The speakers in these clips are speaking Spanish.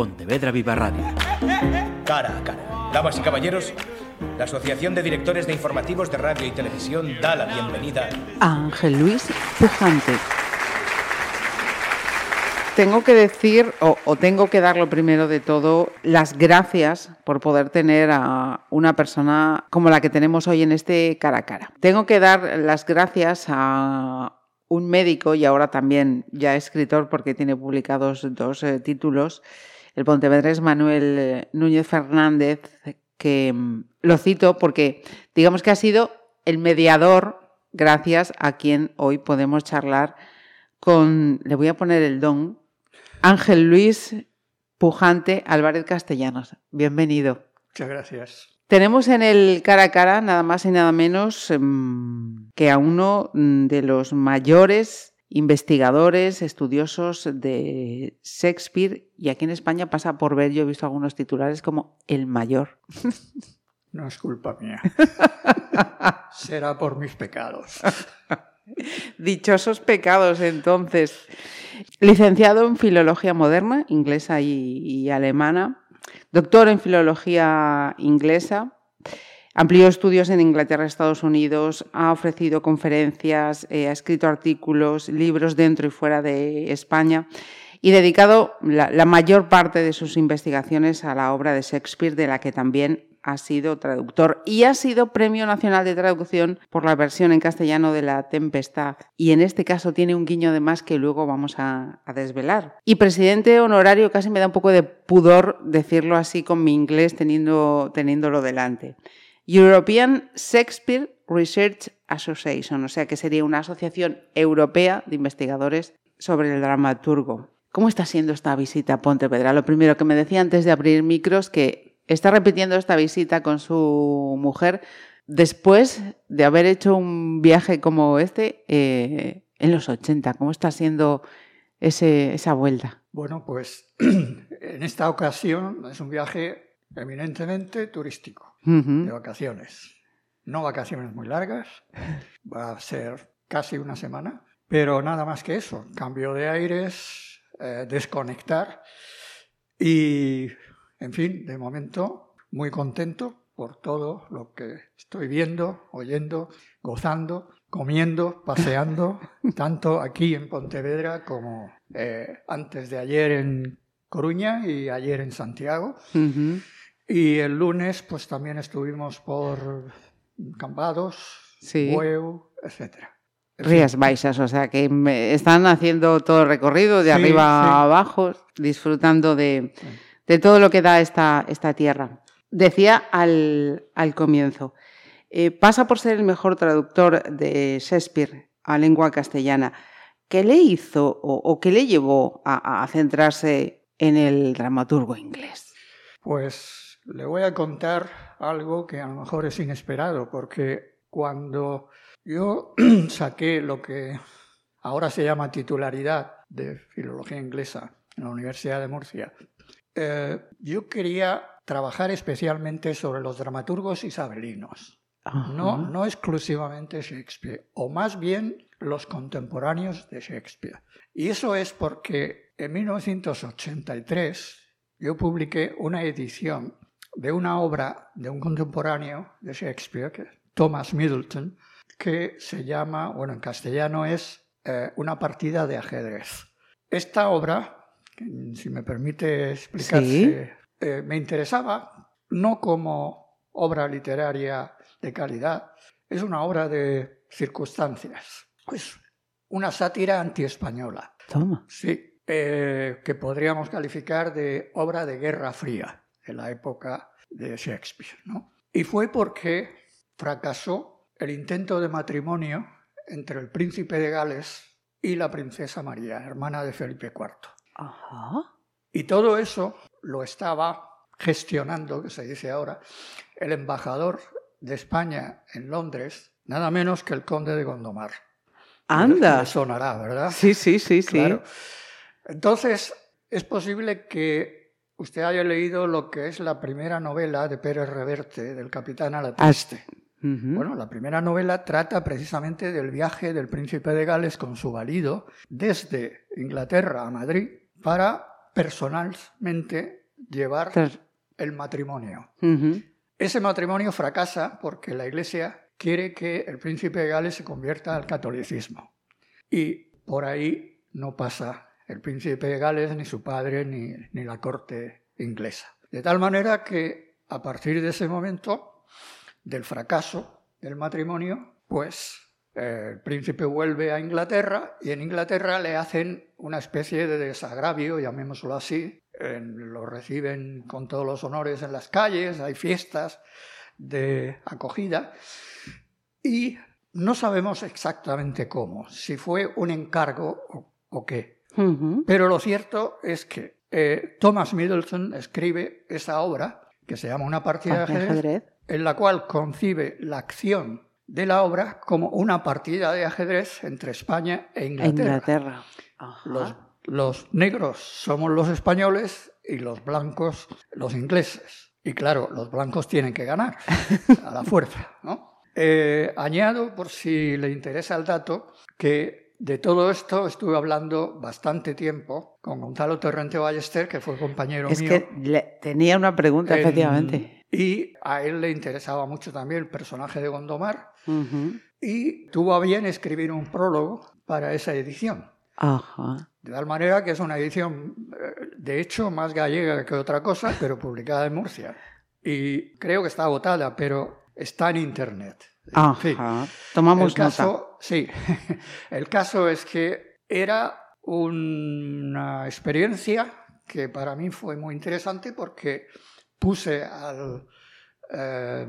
Pontevedra Viva Radio. Cara a cara. Damas y caballeros, la Asociación de Directores de Informativos de Radio y Televisión da la bienvenida a Ángel Luis Pujante. Tengo que decir, o, o, tengo que dar lo primero de todo, las gracias por poder tener a una persona como la que tenemos hoy en este cara a cara. Tengo que dar las gracias a un médico y ahora también ya escritor porque tiene publicados dos eh, títulos, el pontevedrés Manuel eh, Núñez Fernández, que mm, lo cito porque digamos que ha sido el mediador gracias a quien hoy podemos charlar con, le voy a poner el don, Ángel Luis Pujante Álvarez Castellanos. Bienvenido. Muchas gracias. Tenemos en el cara a cara nada más y nada menos em, que a uno mm, de los mayores investigadores, estudiosos de Shakespeare y aquí en España pasa por ver, yo he visto algunos titulares como el mayor. No es culpa mía. Será por mis pecados. Dichosos pecados, entonces. Licenciado en Filología Moderna, inglesa y, y alemana, doctor en Filología Inglesa, amplió estudios en Inglaterra Estados Unidos, ha ofrecido conferencias, eh, ha escrito artículos, libros dentro y fuera de España y dedicado la, la mayor parte de sus investigaciones a la obra de Shakespeare, de la que también ha sido traductor y ha sido Premio Nacional de Traducción por la versión en castellano de La Tempestad. Y en este caso tiene un guiño de más que luego vamos a, a desvelar. Y presidente honorario, casi me da un poco de pudor decirlo así con mi inglés teniendo, teniéndolo delante. European Shakespeare Research Association, o sea que sería una asociación europea de investigadores sobre el dramaturgo. ¿Cómo está siendo esta visita a Pontevedra? Lo primero que me decía antes de abrir micros que está repitiendo esta visita con su mujer después de haber hecho un viaje como este eh, en los 80. ¿Cómo está siendo ese, esa vuelta? Bueno, pues en esta ocasión es un viaje eminentemente turístico, uh -huh. de vacaciones. No vacaciones muy largas, va a ser casi una semana, pero nada más que eso, cambio de aires, eh, desconectar y en fin, de momento muy contento por todo lo que estoy viendo, oyendo, gozando, comiendo, paseando, tanto aquí en Pontevedra como eh, antes de ayer en Coruña y ayer en Santiago. Uh -huh. Y el lunes pues también estuvimos por Cambados, sí. Bueu, etcétera. Rías Baixas, o sea que están haciendo todo el recorrido de sí, arriba sí. a abajo, disfrutando de... De todo lo que da esta, esta tierra. Decía al, al comienzo, eh, pasa por ser el mejor traductor de Shakespeare a lengua castellana. ¿Qué le hizo o, o qué le llevó a, a, centrarse en el dramaturgo inglés? Pues le voy a contar algo que a lo mejor es inesperado, porque cuando yo saqué lo que ahora se llama titularidad de filología inglesa en la Universidad de Murcia, eh, yo quería trabajar especialmente sobre los dramaturgos isabelinos, no, no exclusivamente Shakespeare, o más bien los contemporáneos de Shakespeare. Y eso es porque en 1983 yo publiqué una edición de una obra de un contemporáneo de Shakespeare, que Thomas Middleton, que se llama, bueno, en castellano es eh, Una partida de ajedrez. Esta obra si me permite explicarse, ¿Sí? eh, me interesaba no como obra literaria de calidad, es una obra de circunstancias, es una sátira antiespañola. Toma. Sí, eh, que podríamos calificar de obra de guerra fría de la época de Shakespeare. ¿no? Y fue porque fracasó el intento de matrimonio entre el príncipe de Gales y la princesa María, hermana de Felipe IV. Ajá. Y todo eso lo estaba gestionando, que se dice ahora, el embajador de España en Londres, nada menos que el conde de Gondomar. Anda. Sonará, ¿verdad? Sí, sí, sí, sí. Entonces, es posible que usted haya leído lo que es la primera novela de Pérez Reverte, del capitán a la triste. Uh -huh. Bueno, la primera novela trata precisamente del viaje del príncipe de Gales con su valido desde Inglaterra a Madrid para personalmente llevar el matrimonio. Ese matrimonio fracasa porque la Iglesia quiere que el príncipe de Gales se convierta al catolicismo. Y por ahí no pasa el príncipe de Gales, ni su padre, ni, ni la corte inglesa. De tal manera que a partir de ese momento, del fracaso del matrimonio, pues el príncipe vuelve a Inglaterra y en Inglaterra le hacen una especie de desagravio, llamémoslo así. Lo reciben con todos los honores en las calles, hay fiestas de acogida y no sabemos exactamente cómo, si fue un encargo o, o qué. Pero lo cierto es que eh, Thomas Middleton escribe esa obra que se llama Una partida de ajedrez, en la cual concibe la acción de la obra como una partida de ajedrez entre España e Inglaterra. Inglaterra. Los negros somos los españoles y los blancos los ingleses. Y claro, los blancos tienen que ganar a la fuerza. ¿no? Eh, añado, por si le interesa el dato, que de todo esto estuve hablando bastante tiempo con Gonzalo Torrente Ballester, que fue compañero Es mío. que le- tenía una pregunta, en- efectivamente. Y a él le interesaba mucho también el personaje de Gondomar y tuvo a bien escribir un prólogo para esa edición. Ajá. De tal manera que es una edición, eh, de hecho, más gallega que otra cosa, pero publicada en Murcia. Y creo que está agotada, pero está en Internet. En fin, Ajá. Tomamos el nota. caso, sí, el caso es que era una experiencia que para mí fue muy interesante porque puse al, eh,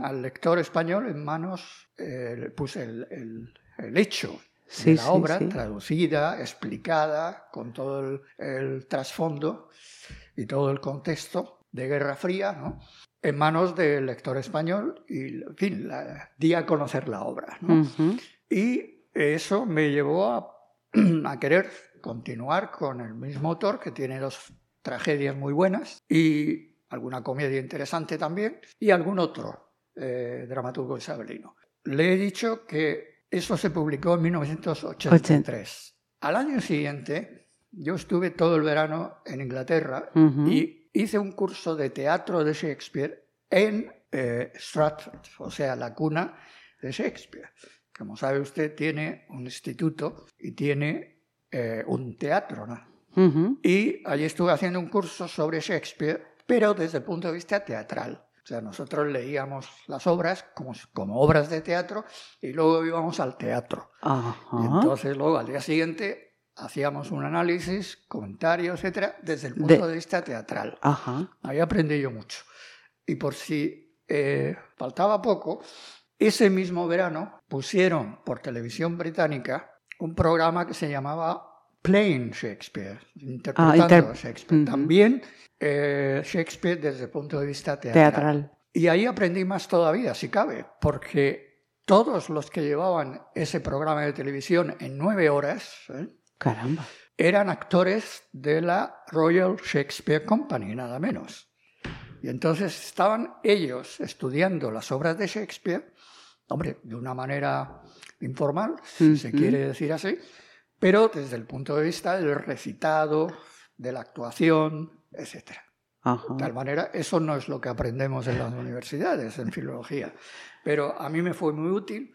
al lector español en manos, eh, puse el, el- el hecho Sí, de la sí, obra sí. traducida, explicada, con todo el, el trasfondo y todo el contexto de Guerra Fría, ¿no? En manos del lector español y, en fin, la- di a conocer la obra. ¿no? Ujú. Y eso me llevó a, a querer continuar con el mismo autor, que tiene dos tragedias muy buenas y alguna comedia interesante también, y algún otro eh, dramaturgo isabelino. Le he dicho que eso se publicó en 1983. Al año siguiente, yo estuve todo el verano en Inglaterra Ujú. y hice un curso de teatro de Shakespeare en eh, Stratford, o sea, la cuna de Shakespeare. Como sabe usted, tiene un instituto y tiene eh, un teatro, ¿no? Y allí estuve haciendo un curso sobre Shakespeare, pero desde el punto de vista teatral. O sea, nosotros leíamos las obras como, como obras de teatro y luego íbamos al teatro. Ajá. Y entonces luego al día siguiente hacíamos un análisis, comentarios, etcétera, desde el punto De- de, vista teatral. Ajá. Ahí aprendí yo mucho. Y por si eh, faltaba poco, ese mismo verano pusieron por televisión británica un programa que se llamaba Playing Shakespeare, interpretando Ah, inter- a Shakespeare. Ujú. También eh, Shakespeare desde el punto de vista teatral. Teatral. Y ahí aprendí más todavía, si cabe, porque todos los que llevaban ese programa de televisión en nueve horas ¿eh? Caramba. eran actores de la Royal Shakespeare Company, nada menos. Y entonces estaban ellos estudiando las obras de Shakespeare, hombre, de una manera informal, si se quiere decir así, pero desde el punto de vista del recitado, de la actuación, etc. Ajá. De tal manera, eso no es lo que aprendemos en las universidades, en filología. Pero a mí me fue muy útil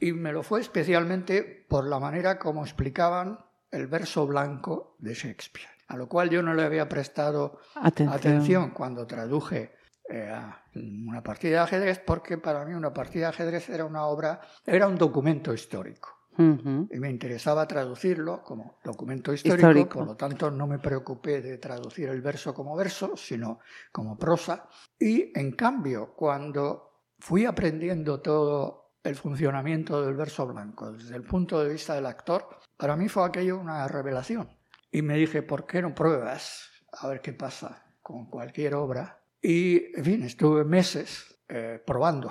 y me lo fue especialmente por la manera como explicaban el verso blanco de Shakespeare, a lo cual yo no le había prestado Atención. atención cuando traduje eh, una partida de ajedrez, porque para mí una partida de ajedrez era una obra, era un documento histórico y me interesaba traducirlo como documento histórico, Histórico. por lo tanto no me preocupé de traducir el verso como verso, sino como prosa. Y en cambio, cuando fui aprendiendo todo el funcionamiento del verso blanco desde el punto de vista del actor, para mí fue aquello una revelación. Y me dije, ¿por qué no pruebas a ver qué pasa con cualquier obra? Y, en fin, estuve meses eh, probando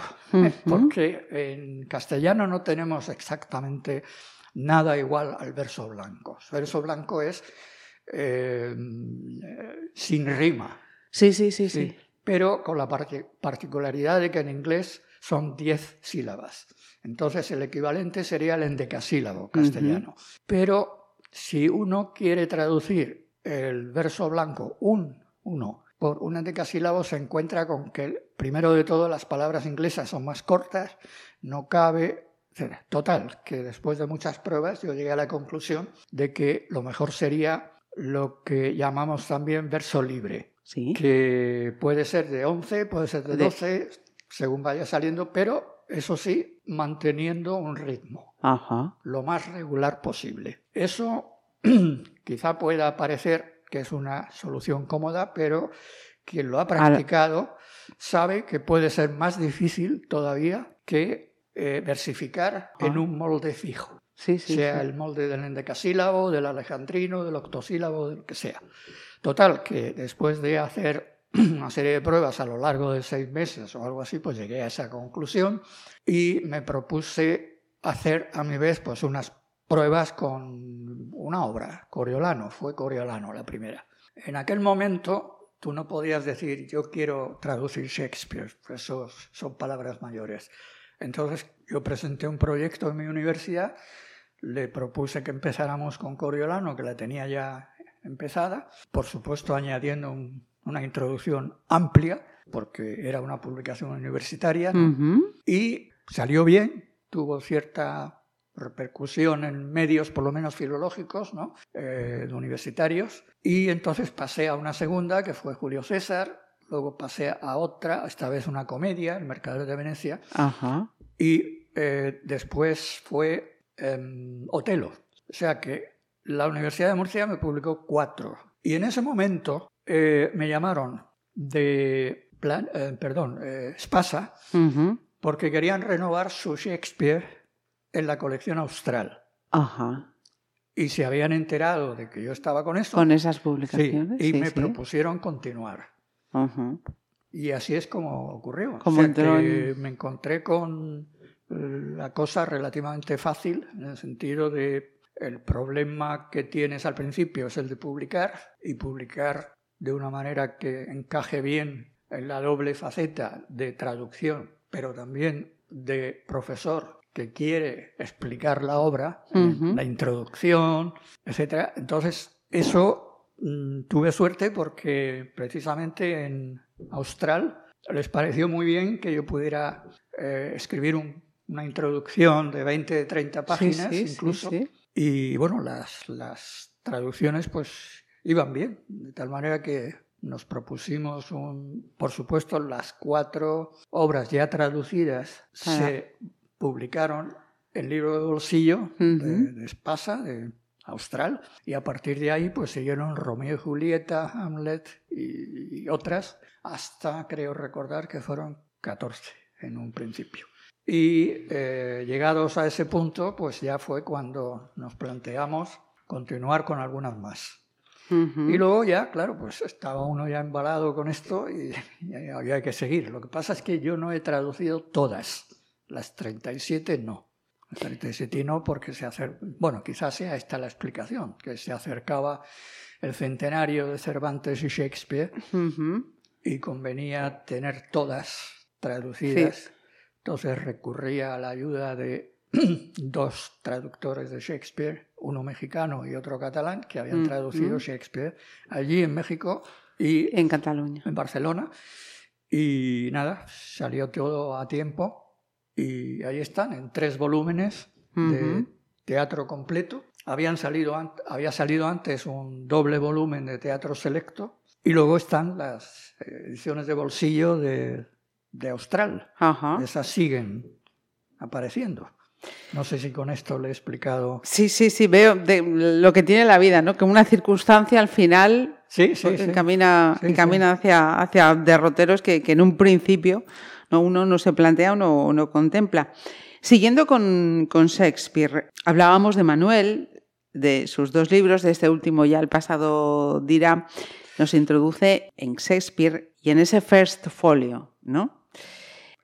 porque en castellano no tenemos exactamente nada igual al verso blanco. El verso blanco es eh, sin rima, Sí, sí, sí, sí, sí. pero con la parti- particularidad de que en inglés son 10 sílabas. Entonces el equivalente sería el endecasílabo castellano. Pero si uno quiere traducir el verso blanco, un, uno, por un endecasílabo se encuentra con que, primero de todo, las palabras inglesas son más cortas, no cabe. Total, que después de muchas pruebas yo llegué a la conclusión de que lo mejor sería lo que llamamos también verso libre, Sí. que puede ser de 11, puede ser de 12, según vaya saliendo, pero eso sí, manteniendo un ritmo Ajá. lo más regular posible. Eso quizá pueda parecer que es una solución cómoda, pero quien lo ha practicado sabe que puede ser más difícil todavía que eh, versificar en Ah. un molde fijo, Sí, sí. sea sí. el molde del endecasílabo, del alejandrino, del octosílabo, del que sea. Total, que después de hacer una serie de pruebas a lo largo de seis meses o algo así, pues llegué a esa conclusión y me propuse hacer a mi vez pues unas pruebas con una obra, Coriolano, fue Coriolano la primera. En aquel momento tú no podías decir yo quiero traducir Shakespeare, eso son palabras mayores. Entonces yo presenté un proyecto en mi universidad, le propuse que empezáramos con Coriolano, que la tenía ya empezada, por supuesto añadiendo un- una introducción amplia, porque era una publicación universitaria, ¿no? Ujú. y salió bien, tuvo cierta repercusión en medios, por lo menos filológicos, ¿no? Eh, universitarios, y entonces pasé a una segunda, que fue Julio César, luego pasé a otra, esta vez una comedia, El Mercader de Venecia, Ajá. y eh, después fue em, Otelo. O sea que la Universidad de Murcia me publicó cuatro. Y en ese momento eh, me llamaron de, plan, eh, perdón, eh, Spasa, porque querían renovar su Shakespeare en la colección austral. Ajá. Y se habían enterado de que yo estaba con eso. Con esas sí, publicaciones. y sí, me sí. propusieron continuar. Y así es como ocurrió. Como o sea, que en- me encontré con la cosa relativamente fácil, en el sentido de el problema que tienes al principio es el de publicar y publicar de una manera que encaje bien en la doble faceta de traducción, pero también de profesor que quiere explicar la obra, la introducción, etcétera. Entonces, eso mm, tuve suerte porque precisamente en Austral les pareció muy bien que yo pudiera eh, escribir un- una introducción de 20, 30 páginas sí, sí, incluso. sí. Y bueno, las, las traducciones pues iban bien, de tal manera que nos propusimos, un, por supuesto, las cuatro obras ya traducidas Ah. se publicaron en libro de bolsillo de, de Espasa, de Austral, y a partir de ahí pues siguieron Romeo y Julieta, Hamlet y, y otras, hasta creo recordar que fueron 14 en un principio. Y eh, llegados a ese punto, pues ya fue cuando nos planteamos continuar con algunas más. Y luego ya, claro, pues estaba uno ya embalado con esto y, y había que seguir. Lo que pasa es que yo no he traducido todas, las 37 no. Las 37 no porque se acer... Bueno, quizás sea esta la explicación, que se acercaba el centenario de Cervantes y Shakespeare y convenía tener todas traducidas. Entonces recurría a la ayuda de dos traductores de Shakespeare, uno mexicano y otro catalán, que habían Ujú. traducido Shakespeare allí en México y En Cataluña. en Barcelona. Y nada, salió todo a tiempo y ahí están, en tres volúmenes de teatro completo. Habían salido había salido antes un doble volumen de teatro selecto y luego están las ediciones de bolsillo de, de Austral. Esas siguen apareciendo. No sé si con esto le he explicado. Sí, sí, sí, veo de lo que tiene la vida, ¿no? Que una circunstancia al final Sí, sí, sí. encamina, Sí, encamina Hacia, hacia derroteros que, que en un principio ¿no? uno no se plantea o no, no contempla. Siguiendo con, con Shakespeare, hablábamos de Manuel, de sus dos libros, de este último ya el pasado dirá, nos introduce en Shakespeare y en ese first folio, ¿no?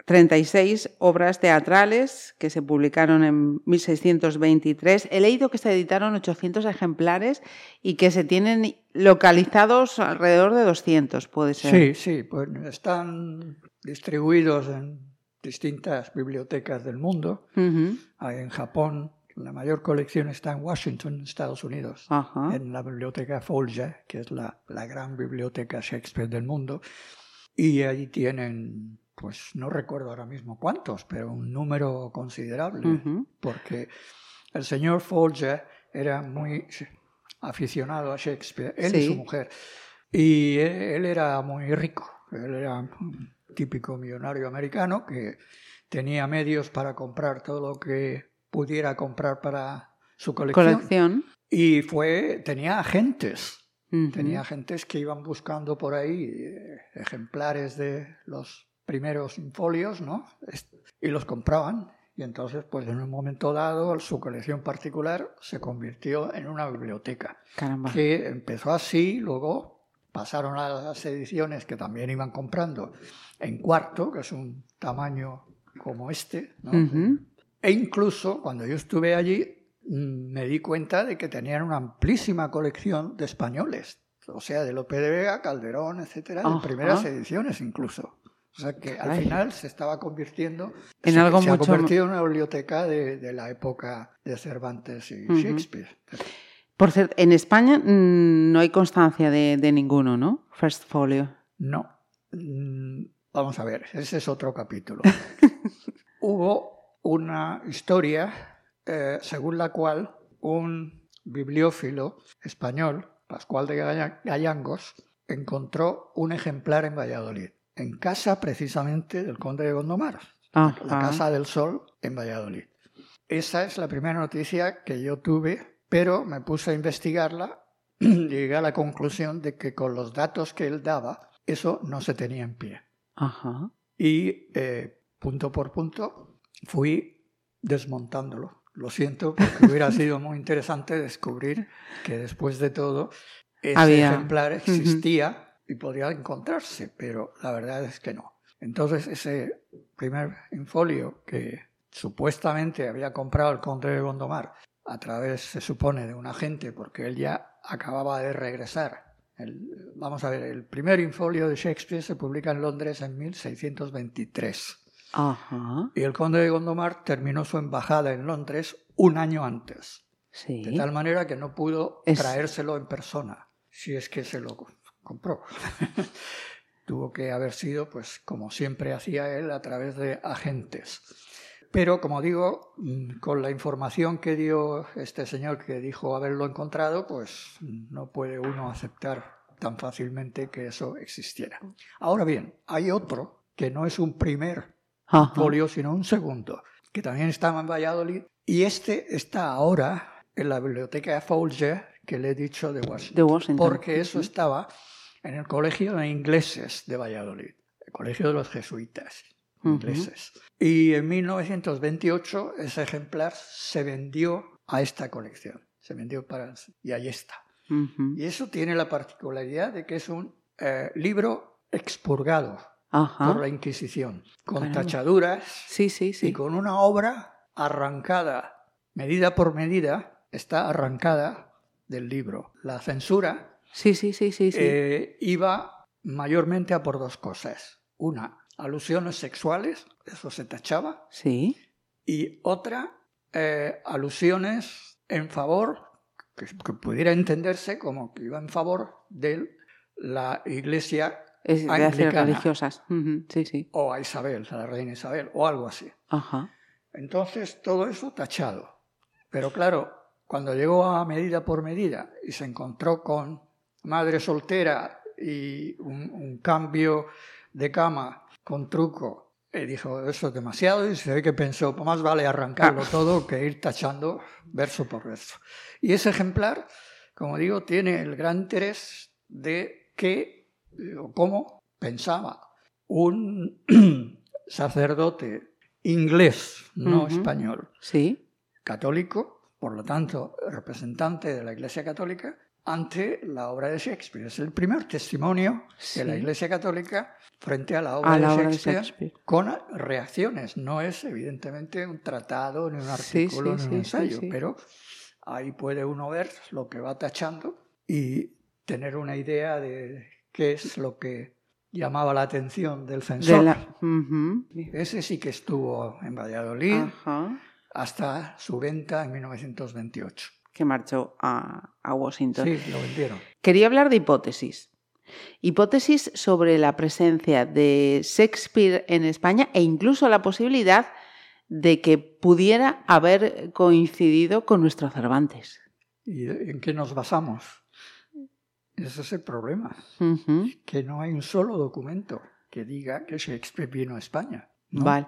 36 obras teatrales que se publicaron en 1623. He leído que se editaron 800 ejemplares y que se tienen localizados alrededor de 200, puede ser. Sí, sí, pues están distribuidos en distintas bibliotecas del mundo. Hay en Japón, la mayor colección está en Washington, Estados Unidos, en la biblioteca Folger, que es la, la gran biblioteca Shakespeare del mundo. Y ahí tienen, pues no recuerdo ahora mismo cuántos, pero un número considerable, Ujú. porque el señor Folger era muy aficionado a Shakespeare, él y Sí. su mujer. Y él, él era muy rico, él era un típico millonario americano que tenía medios para comprar todo lo que pudiera comprar para su colección. Colección. Y fue, tenía agentes, tenía agentes que iban buscando por ahí eh, ejemplares de los primeros folios, ¿no? Y los compraban. Y entonces, pues en un momento dado, su colección particular se convirtió en una biblioteca Caramba. que empezó así, luego pasaron a las ediciones que también iban comprando en cuarto, que es un tamaño como este, ¿no? Ujú. E incluso cuando yo estuve allí mm, me di cuenta de que tenían una amplísima colección de españoles, o sea, de Lope de Vega, Calderón, etcétera, de primeras ediciones incluso. O sea que al final se estaba convirtiendo En se, algo se ha mucho- convertido en una biblioteca de, de la época de Cervantes y. Shakespeare. Por cierto, en España mm, no hay constancia de, de ninguno, ¿no? First Folio. No. Mm, Vamos a ver, ese es otro capítulo. Hubo una historia eh, según la cual un bibliófilo español, Pascual de Galla- Gallangos, encontró un ejemplar en Valladolid, en casa precisamente del conde de Gondomar, la Ajá. Casa del Sol en Valladolid. Esa es la primera noticia que yo tuve, pero me puse a investigarla y llegué a la conclusión de que con los datos que él daba, eso no se tenía en pie. Ajá. Y eh, punto por punto fui desmontándolo. Lo siento, porque hubiera sido muy interesante descubrir que después de todo ese Había- ejemplar existía y podría encontrarse, pero la verdad es que no. Entonces ese primer infolio que supuestamente había comprado el conde de Gondomar a través, se supone, de un agente, porque él ya acababa de regresar. El- vamos a ver, el primer infolio de Shakespeare se publica en Londres en 1623 Ajá. y el conde de Gondomar terminó su embajada en Londres un año antes, Sí. de tal manera que no pudo Es- traérselo en persona, si es que se lo compró. Tuvo que haber sido, pues, como siempre hacía él, a través de agentes. Pero, como digo, mm, con la información que dio este señor que dijo haberlo encontrado, pues no puede uno aceptar tan fácilmente que eso existiera. Ahora bien, hay otro que no es un primer Ajá. folio, sino un segundo, que también estaba en Valladolid. Y este está ahora en la biblioteca Folger, que le he dicho de Washington. De Washington. Porque eso estaba en el Colegio de Ingleses de Valladolid, el Colegio de los Jesuitas ingleses. Y en 1928 ese ejemplar se vendió a esta colección. Se vendió para... Y ahí está. Ujú. Y eso tiene la particularidad de que es un eh, libro expurgado Ajá. por la Inquisición, con Caramba. tachaduras Sí, sí, sí. y con una obra arrancada, medida por medida, está arrancada del libro. La censura Sí, sí, sí, sí, sí. eh, iba mayormente a por dos cosas. Una, alusiones sexuales, eso se tachaba, Sí. y otra, eh, alusiones en favor, que, que pudiera entenderse como que iba en favor de la iglesia Es de religiosas. Sí, sí. o a Isabel, a la reina Isabel, o algo así. Ajá. Entonces, todo eso tachado. Pero claro, cuando llegó a medida por medida y se encontró con madre soltera y un, un cambio de cama con truco, y dijo, eso es demasiado, y se ve que pensó, pues más vale arrancarlo todo que ir tachando verso por verso. Y ese ejemplar, como digo, tiene el gran interés de que, o cómo pensaba un sacerdote inglés, no español, Sí. católico, por lo tanto, representante de la Iglesia Católica, ante la obra de Shakespeare. Es el primer testimonio de la Sí. Iglesia Católica frente a la obra, A la de, obra de Shakespeare, con reacciones. No es, evidentemente, un tratado, ni un Sí, artículo, sí, ni un sí, sí, ensayo, sí. pero ahí puede uno ver lo que va tachando y tener una idea de qué es lo que llamaba la atención del censor. De la... Ujú. Ese sí que estuvo en Valladolid. Ajá. Hasta su venta en 1928. Que marchó a, a Washington. Sí, lo vendieron. Quería hablar de hipótesis. Hipótesis sobre la presencia de Shakespeare en España e incluso la posibilidad de que pudiera haber coincidido con nuestro Cervantes. ¿Y en qué nos basamos? Ese es el problema, que no hay un solo documento que diga que Shakespeare vino a España. ¿no? Vale.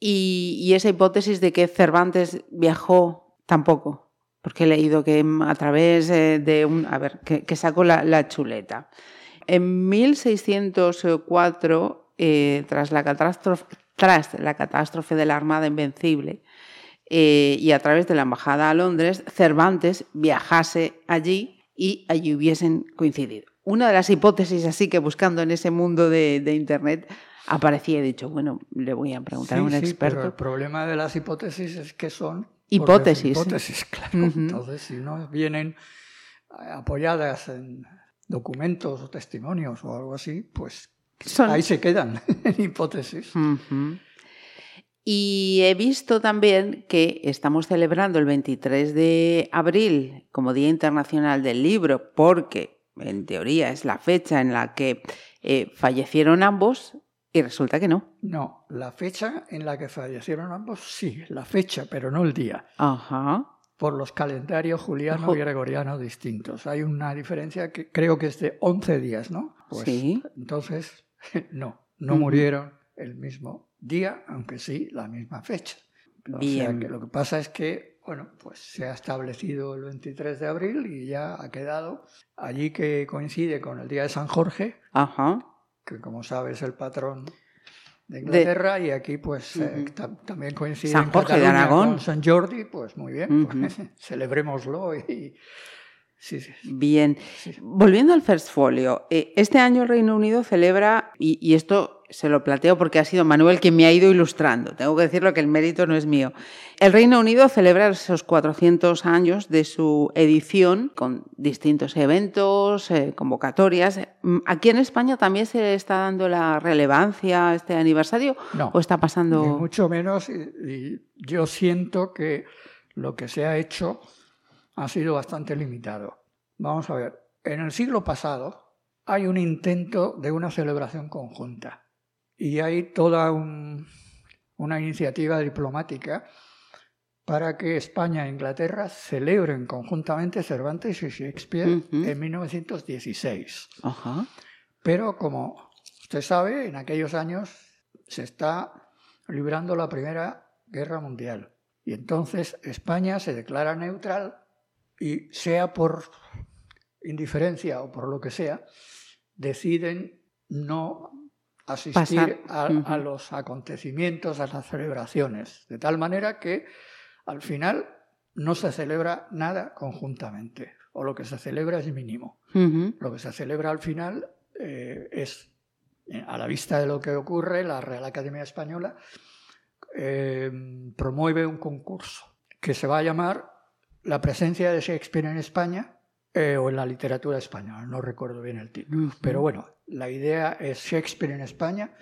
Y, esa hipótesis de que Cervantes viajó tampoco, porque he leído que a través eh, de un... A ver, que, que sacó la, chuleta. En 1604, eh, tras, la catástrofe, de la Armada Invencible eh, y a través de la Embajada a Londres, Cervantes viajase allí y allí hubiesen coincidido. Una de las hipótesis así que buscando en ese mundo de Internet aparecía y he dicho, bueno, le voy a preguntar Sí, a un sí, experto. pero el problema de las hipótesis es que son Hipótesis. Hipótesis, claro. Entonces, si no vienen eh, apoyadas en documentos o testimonios o algo así, pues Son- ahí se quedan en hipótesis. Y he visto también que estamos celebrando el 23 de abril como Día Internacional del Libro, porque en teoría es la fecha en la que eh, fallecieron ambos, y resulta que no. No, la fecha en la que fallecieron ambos, sí, la fecha, pero no el día. Ajá. por los calendarios juliano y gregoriano distintos. Hay una diferencia que creo que es de 11 días, ¿no? Pues Sí. entonces, no, no murieron el mismo día, aunque sí la misma fecha. O sea Bien. que lo que pasa es que, bueno, pues se ha establecido el 23 de abril y ya ha quedado allí que coincide con el día de San Jorge, Ajá. Que como sabes es el patrón de Inglaterra y aquí pues eh, tam- también coincide San en Jorge de Aragón. con San Jordi, pues muy bien, pues, celebrémoslo y sí, sí, Bien. Volviendo al First Folio, eh, este año el Reino Unido celebra, y, y esto se lo plateo porque ha sido Manuel quien me ha ido ilustrando, tengo que decirlo que el mérito no es mío. El Reino Unido celebra esos 400 años de su edición con distintos eventos, eh, convocatorias. Mm, ¿Aquí en España también se está dando la relevancia a este aniversario No, o está ni pasando...? mucho menos y yo siento que lo que se ha hecho ha sido bastante limitado. Vamos a ver, en el siglo pasado hay un intento de una celebración conjunta y hay toda un- una iniciativa diplomática para que España e Inglaterra celebren conjuntamente Cervantes y Shakespeare en 1916. Ajá. Pero como usted sabe, en aquellos años se está librando la Primera Guerra Mundial. Y entonces España se declara neutral y sea por indiferencia o por lo que sea, deciden no asistir a, los acontecimientos, a las celebraciones. De tal manera que al final no se celebra nada conjuntamente, o lo que se celebra es mínimo. Lo que se celebra al final eh, es, eh, a la vista de lo que ocurre, la Real Academia Española eh, promueve un concurso que se va a llamar La presencia de Shakespeare en España eh, o en la literatura española, no recuerdo bien el título. Pero bueno, la idea es Shakespeare en España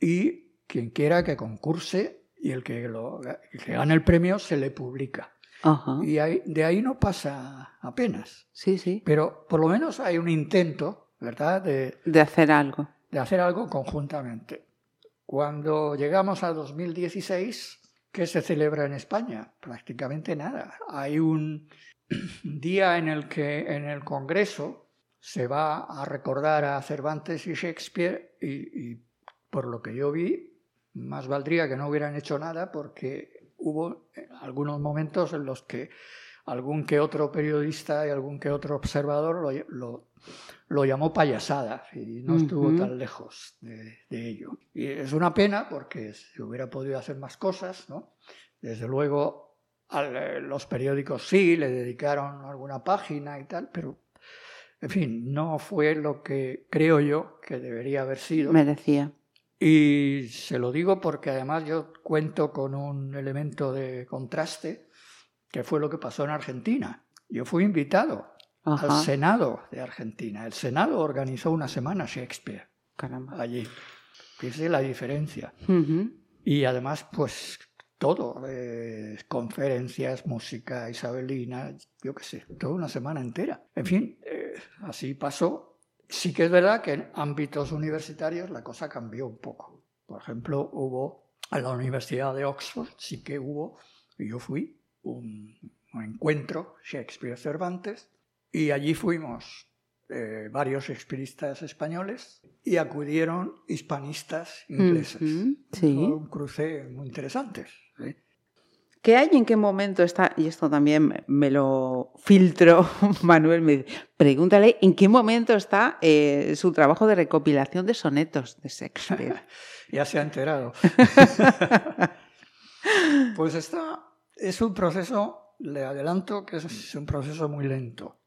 y quien quiera que concurse y el que, lo, el que gane el premio se le publica. Ajá. Y ahí- de ahí no pasa apenas. Sí, sí. Pero por lo menos hay un intento, ¿verdad?, de, De hacer algo. de hacer algo conjuntamente. Cuando llegamos a 2016, ¿qué se celebra en España? Prácticamente nada. Hay un día en el que en el Congreso se va a recordar a Cervantes y Shakespeare y, y por lo que yo vi, más valdría que no hubieran hecho nada porque hubo algunos momentos en los que algún que otro periodista y algún que otro observador lo, lo- lo llamó payasada y no estuvo tan lejos de, de ello. Y es una pena porque se hubiera podido hacer más cosas, ¿no? Desde luego eh, los periódicos sí le dedicaron alguna página y tal, pero en fin, no fue lo que creo yo que debería haber sido. Merecía. Y se lo digo porque además yo cuento con un elemento de contraste, que fue lo que pasó en Argentina. Yo fui invitado Ajá. al Senado de Argentina. El Senado organizó una semana Shakespeare Caramba. allí. Fíjese la diferencia. Y además, pues todo, eh, conferencias, música isabelina, yo qué sé, toda una semana entera. En fin, eh, así pasó. Sí que es verdad que en ámbitos universitarios la cosa cambió un poco. Por ejemplo, hubo a la Universidad de Oxford, sí que hubo, y yo fui, un, un encuentro Shakespeare-Cervantes, y allí fuimos eh, varios shakespearistas españoles y acudieron hispanistas ingleses. sí. Fue un cruce muy interesante. ¿Qué hay en qué momento está? Y esto también me lo filtró Manuel. Me dice, pregúntale en qué momento está eh, su trabajo de recopilación de sonetos de Shakespeare. ya se ha enterado. pues está, es un proceso, le adelanto que es un proceso muy lento,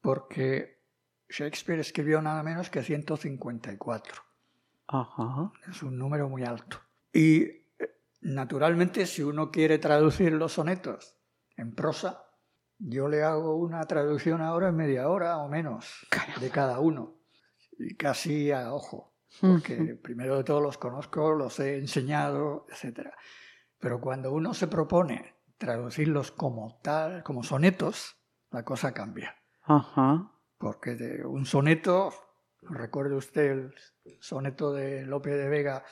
porque Shakespeare escribió nada menos que 154. Ajá. Es un número muy alto. Y naturalmente, si uno quiere traducir los sonetos en prosa, yo le hago una traducción ahora en media hora o menos de cada uno. Y casi a ojo, porque primero de todo los conozco, los he enseñado, etc. Pero cuando uno se propone traducirlos como tal, como sonetos, la cosa cambia. Ajá porque de un soneto, recuerde usted el soneto de Lope de Vega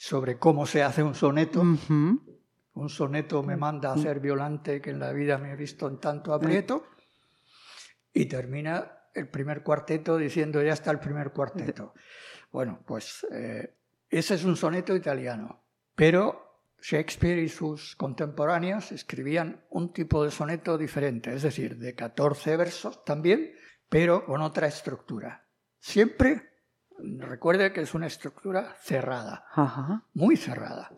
sobre cómo se hace un soneto. Un soneto me manda a hacer violante que en la vida me he visto en tanto aprieto. Y termina el primer cuarteto diciendo ya está el primer cuarteto. Bueno, pues eh, ese es un soneto italiano. Pero Shakespeare y sus contemporáneos escribían un tipo de soneto diferente, es decir, de 14 versos también, pero con otra estructura. Siempre recuerde que es una estructura cerrada, muy cerrada,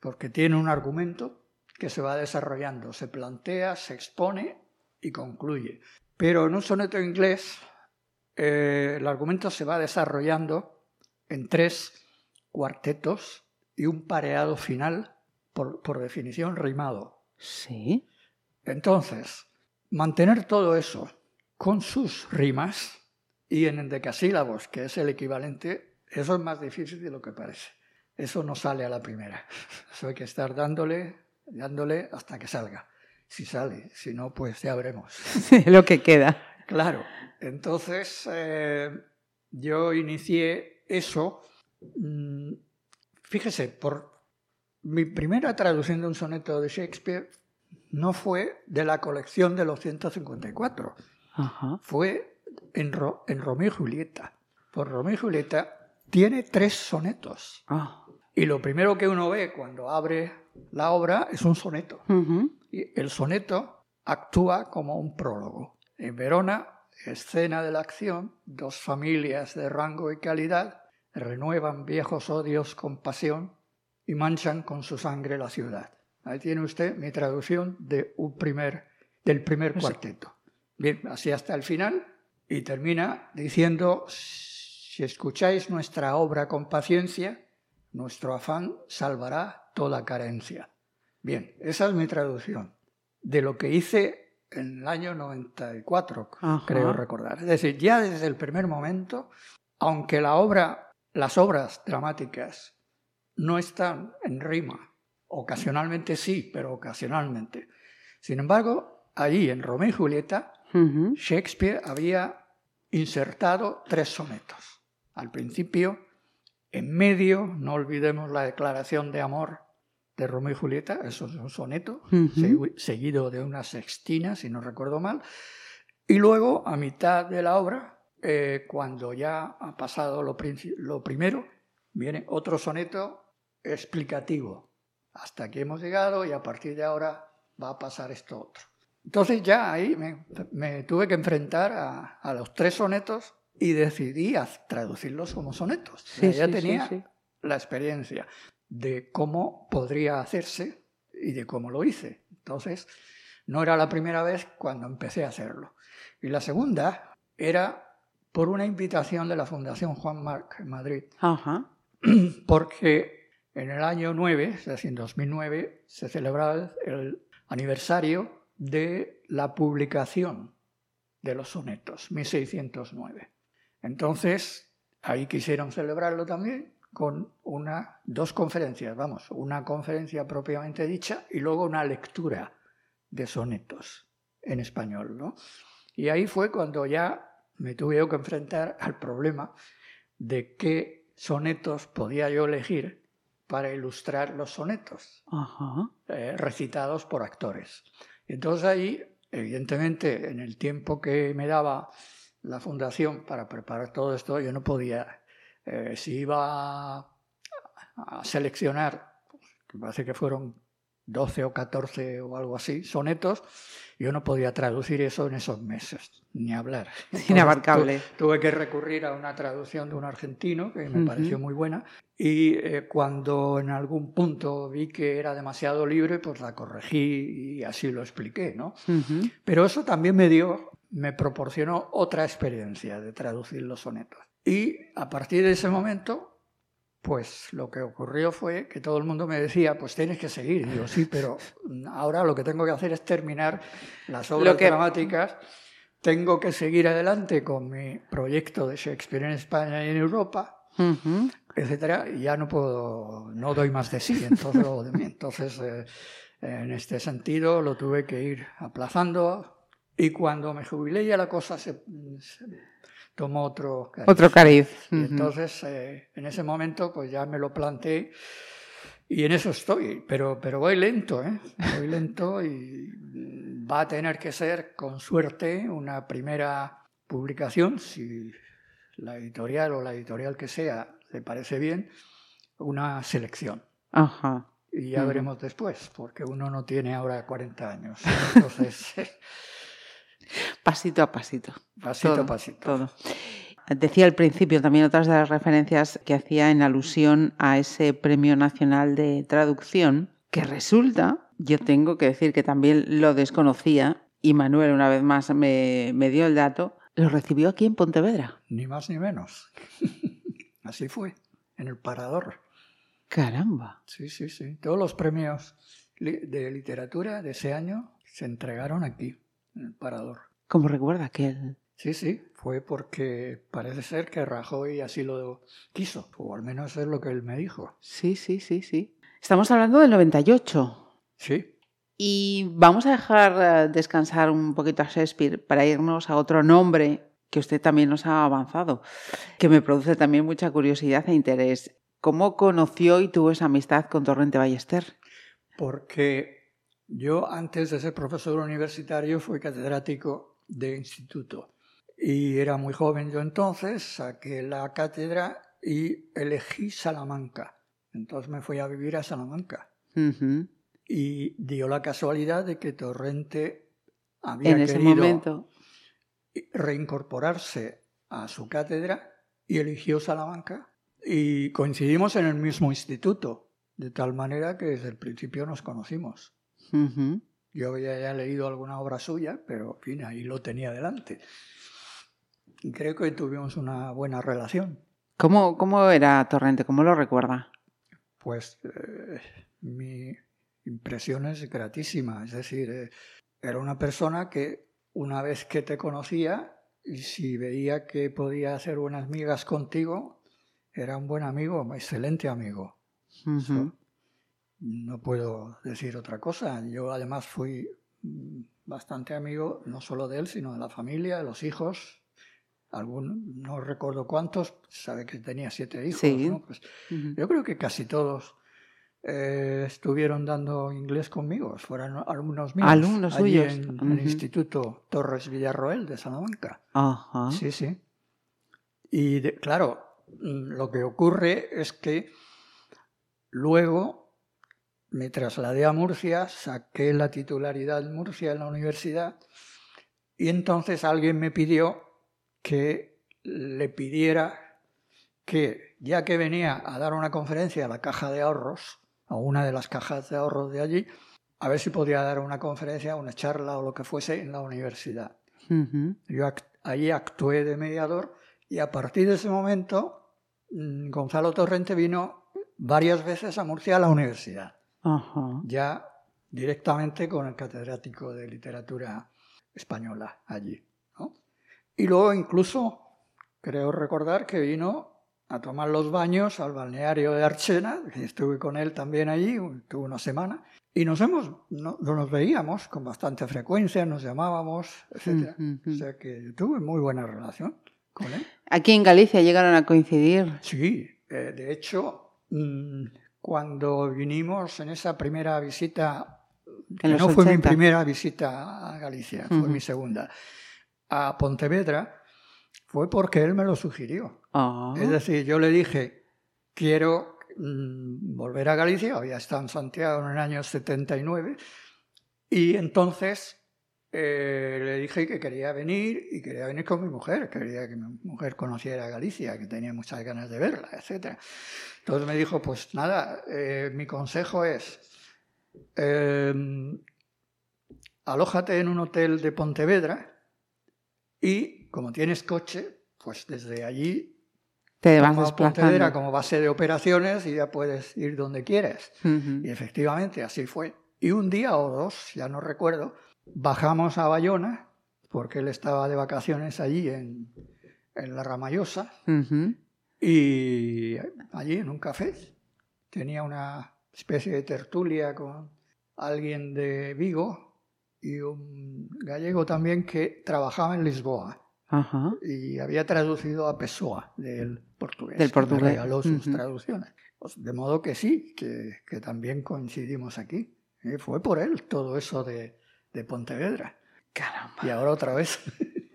porque tiene un argumento que se va desarrollando, se plantea, se expone y concluye. Pero en un soneto inglés eh, el argumento se va desarrollando en tres cuartetos y un pareado final, por, por definición rimado. Sí. Entonces, mantener todo eso con sus rimas y en endecasílabos, que es el equivalente, eso es más difícil de lo que parece. Eso no sale a la primera. Eso hay que estar dándole, dándole hasta que salga. Si sale, si no, pues ya veremos. lo que queda. Claro. Entonces, eh, yo inicié eso. Mm, fíjese, por mi primera traducción de un soneto de Shakespeare no fue de la colección de los 154 fue en, en, Romeo y Julieta. Por Romeo y Julieta tiene tres sonetos. Ah. Y lo primero que uno ve cuando abre la obra es un soneto. Y el soneto actúa como un prólogo. En Verona, escena de la acción, dos familias de rango y calidad renuevan viejos odios con pasión y manchan con su sangre la ciudad. Ahí tiene usted mi traducción de un primer, del primer cuarteto. Bien, así hasta el final y termina diciendo, si escucháis nuestra obra con paciencia, nuestro afán salvará toda carencia. Bien, esa es mi traducción de lo que hice en el año 94, creo recordar. Es decir, ya desde el primer momento, aunque la obra, las obras dramáticas no están en rima, ocasionalmente sí, pero ocasionalmente. Sin embargo, allí en Romeo y Julieta Shakespeare había insertado tres sonetos. Al principio, en medio, no olvidemos la declaración de amor de Romeo y Julieta, eso es un soneto, seguido de una sextina, si no recuerdo mal. Y luego, a mitad de la obra, eh, cuando ya ha pasado lo, lo primero, viene otro soneto explicativo. Hasta aquí hemos llegado y a partir de ahora va a pasar esto otro. Entonces ya ahí me, tuve que enfrentar a, los tres sonetos y decidí a traducirlos como sonetos. ya tenía la experiencia de cómo podría hacerse y de cómo lo hice. Entonces, no era la primera vez cuando empecé a hacerlo. Y la segunda era por una invitación de la Fundación Juan Marc en Madrid. Porque en el año 9, es decir, en 2009, se celebraba el aniversario de la publicación de los sonetos, 1609. Entonces, ahí quisieron celebrarlo también, con una, dos conferencias, vamos, una conferencia propiamente dicha y luego una lectura de sonetos en español, ¿no? Y ahí fue cuando ya me tuve que enfrentar al problema de qué sonetos podía yo elegir para ilustrar los sonetos eh, recitados por actores. Entonces ahí, evidentemente, en el tiempo que me daba la fundación para preparar todo esto, yo no podía, eh, si iba a seleccionar, que parece que fueron 12 o 14 o algo así, sonetos, yo no podía traducir eso en esos meses, ni hablar. Inabarcable. tuve que recurrir a una traducción de un argentino, que me pareció muy buena, y eh, cuando en algún punto vi que era demasiado libre, pues la corregí y así lo expliqué, ¿no? Pero eso también me dio, me proporcionó otra experiencia de traducir los sonetos. Y a partir de ese momento pues lo que ocurrió fue que todo el mundo me decía, pues tienes que seguir. Y digo, sí, pero ahora lo que tengo que hacer es terminar las obras dramáticas. Tengo que seguir adelante con mi proyecto de Shakespeare en España y en Europa, etcétera. Y ya no puedo, no doy más de sí. Entonces, entonces eh, en este sentido, lo tuve que ir aplazando. Y cuando me jubilé ya la cosa se tomó otro cariz. Otro cariz. Y entonces, eh, en ese momento, pues ya me lo planteé y en eso estoy, pero, pero voy lento, ¿eh? Voy lento y va a tener que ser, con suerte, una primera publicación, si la editorial o la editorial que sea le parece bien, una selección. Ajá. Y ya veremos después, porque uno no tiene ahora 40 años. Entonces... Pasito a pasito. Pasito a pasito. Todo. Decía al principio también otras de las referencias que hacía en alusión a ese Premio Nacional de Traducción, que resulta, yo tengo que decir que también lo desconocía, y Manuel una vez más me, me dio el dato, lo recibió aquí en Pontevedra. Ni más ni menos. Así fue, en el Parador. Caramba. Sí, sí, sí. Todos los premios de literatura de ese año se entregaron aquí el parador. ¿Cómo recuerda aquel? Sí, sí, fue porque parece ser que Rajoy así lo quiso, o al menos es lo que él me dijo. Sí, sí, sí, sí. Estamos hablando del 98. Sí. Y vamos a dejar eh, descansar un poquito a Shakespeare para irnos a otro nombre que usted también nos ha avanzado, que me produce también mucha curiosidad e interés. ¿Cómo conoció y tuvo esa amistad con Torrente Ballester? Porque yo, antes de ser profesor universitario, fui catedrático de instituto. Y era muy joven yo entonces, saqué la cátedra y elegí Salamanca. Entonces me fui a vivir a Salamanca. Y dio la casualidad de que Torrente había en ese momento. reincorporarse a su cátedra y eligió Salamanca. Y coincidimos en el mismo instituto, de tal manera que desde el principio nos conocimos. Yo había ya leído alguna obra suya, pero en fin, ahí lo tenía delante. Y creo que tuvimos una buena relación. ¿Cómo, cómo era Torrente? ¿Cómo lo recuerda? Pues eh, mi impresión es gratísima. Es decir, eh, era una persona que una vez que te conocía y si veía que podía hacer buenas migas contigo, era un buen amigo, un excelente amigo. No puedo decir otra cosa. Yo además fui mm, bastante amigo no solo de él, sino de la familia, de los hijos. Algún, no recuerdo cuántos, sabe que tenía siete hijos. Pues, yo creo que casi todos eh, estuvieron dando inglés conmigo, fueron alumnos míos. Alumnos allí En, el Instituto Torres Villarroel de Salamanca. Sí, sí. Y claro, mm, lo que ocurre es que luego me trasladé a Murcia, saqué la titularidad en Murcia en la universidad y entonces alguien me pidió que le pidiera que, ya que venía a dar una conferencia a la caja de ahorros, a una de las cajas de ahorros de allí, a ver si podía dar una conferencia, una charla o lo que fuese en la universidad. Yo allí actué de mediador y a partir de ese momento mm, Gonzalo Torrente vino varias veces a Murcia a la universidad ya directamente con el catedrático de literatura española allí. Y luego incluso creo recordar que vino a tomar los baños al balneario de Archena, estuve con él también allí, tuve una semana, y nos hemos, no, nos veíamos con bastante frecuencia, nos llamábamos, etc. O sea que tuve muy buena relación con él. Aquí en Galicia llegaron a coincidir. Sí, eh, de hecho, mm, cuando vinimos en esa primera visita, que no fue mi primera visita a Galicia, fue mi segunda, a Pontevedra, fue porque él me lo sugirió. Ah. Es decir, yo le dije, quiero mm, volver a Galicia, había estado en Santiago en el año 79, y entonces eh, le dije que quería venir y quería venir con mi mujer, quería que mi mujer conociera Galicia, que tenía muchas ganas de verla, etc. Entonces me dijo, pues nada, eh, mi consejo es, em, alójate en un hotel de Pontevedra y como tienes coche, pues desde allí te vas a Pontevedra como base de operaciones y ya puedes ir donde quieres. Y efectivamente así fue. Y un día o dos, ya no recuerdo, Bajamos a Bayona, porque él estaba de vacaciones allí en, en la Ramallosa, y allí en un café tenía una especie de tertulia con alguien de Vigo y un gallego también que trabajaba en Lisboa. Y había traducido a Pessoa del portugués. Del portugués. regaló sus traducciones. Pues de modo que sí, que, que también coincidimos aquí. Y fue por él todo eso de, de Pontevedra. Caramba. Y ahora otra vez.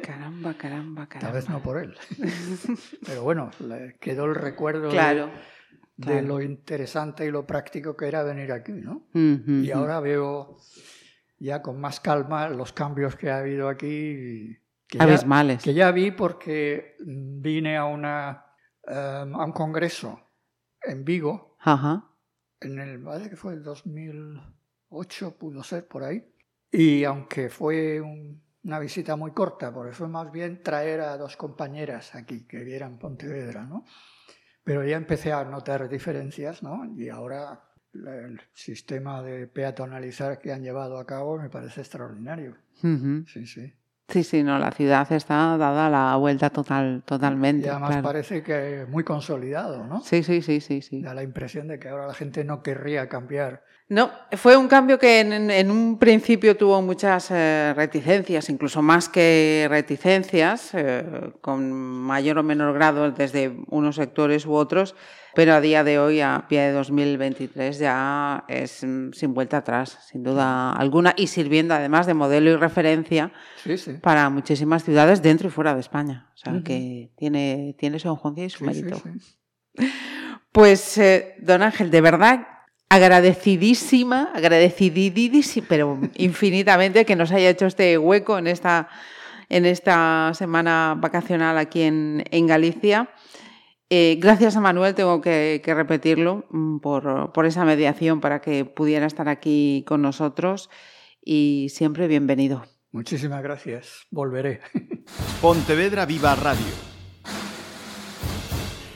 Caramba, caramba, caramba. Tal vez no por él. Pero bueno, le quedó el recuerdo claro, de, lo interesante y lo práctico que era venir aquí, ¿no? y ahora veo ya con más calma los cambios que ha habido aquí. Que Ya, que ya vi porque vine a, una, em, a un congreso en Vigo. Ajá. En el, ¿vale? que fue el 2008, pudo ser por ahí. Y aunque fue una visita muy corta, porque fue más bien traer a dos compañeras aquí que vieran Pontevedra, ¿no? Pero ya empecé a notar diferencias, ¿no? Y ahora el sistema de peatonalizar que han llevado a cabo me parece extraordinario. Sí, sí. Sí, sí, no, la ciudad está dada la vuelta total, totalmente. Y además parece que muy consolidado, ¿no? Sí, sí, sí, sí, sí. Da la impresión de que ahora la gente no querría cambiar. No, fue un cambio que en, un principio tuvo muchas eh, reticencias, incluso más que reticencias, eh, con mayor o menor grado desde unos sectores u otros, pero a día de hoy, a pie de 2023, ya es mm, sin vuelta atrás, sin duda alguna, y sirviendo además de modelo y referencia para muchísimas ciudades dentro y fuera de España. O sea, que tiene, tiene su enjuncia y su mérito. Pues, eh, don Ángel, de verdad, agradecidísima, agradecidísima, pero infinitamente que nos haya hecho este hueco en esta, en esta semana vacacional aquí en, en Galicia. Eh, gracias a Manuel, tengo que, repetirlo, mm, por, esa mediación para que pudiera estar aquí con nosotros y siempre bienvenido. Muchísimas gracias, volveré. Pontevedra Viva Radio.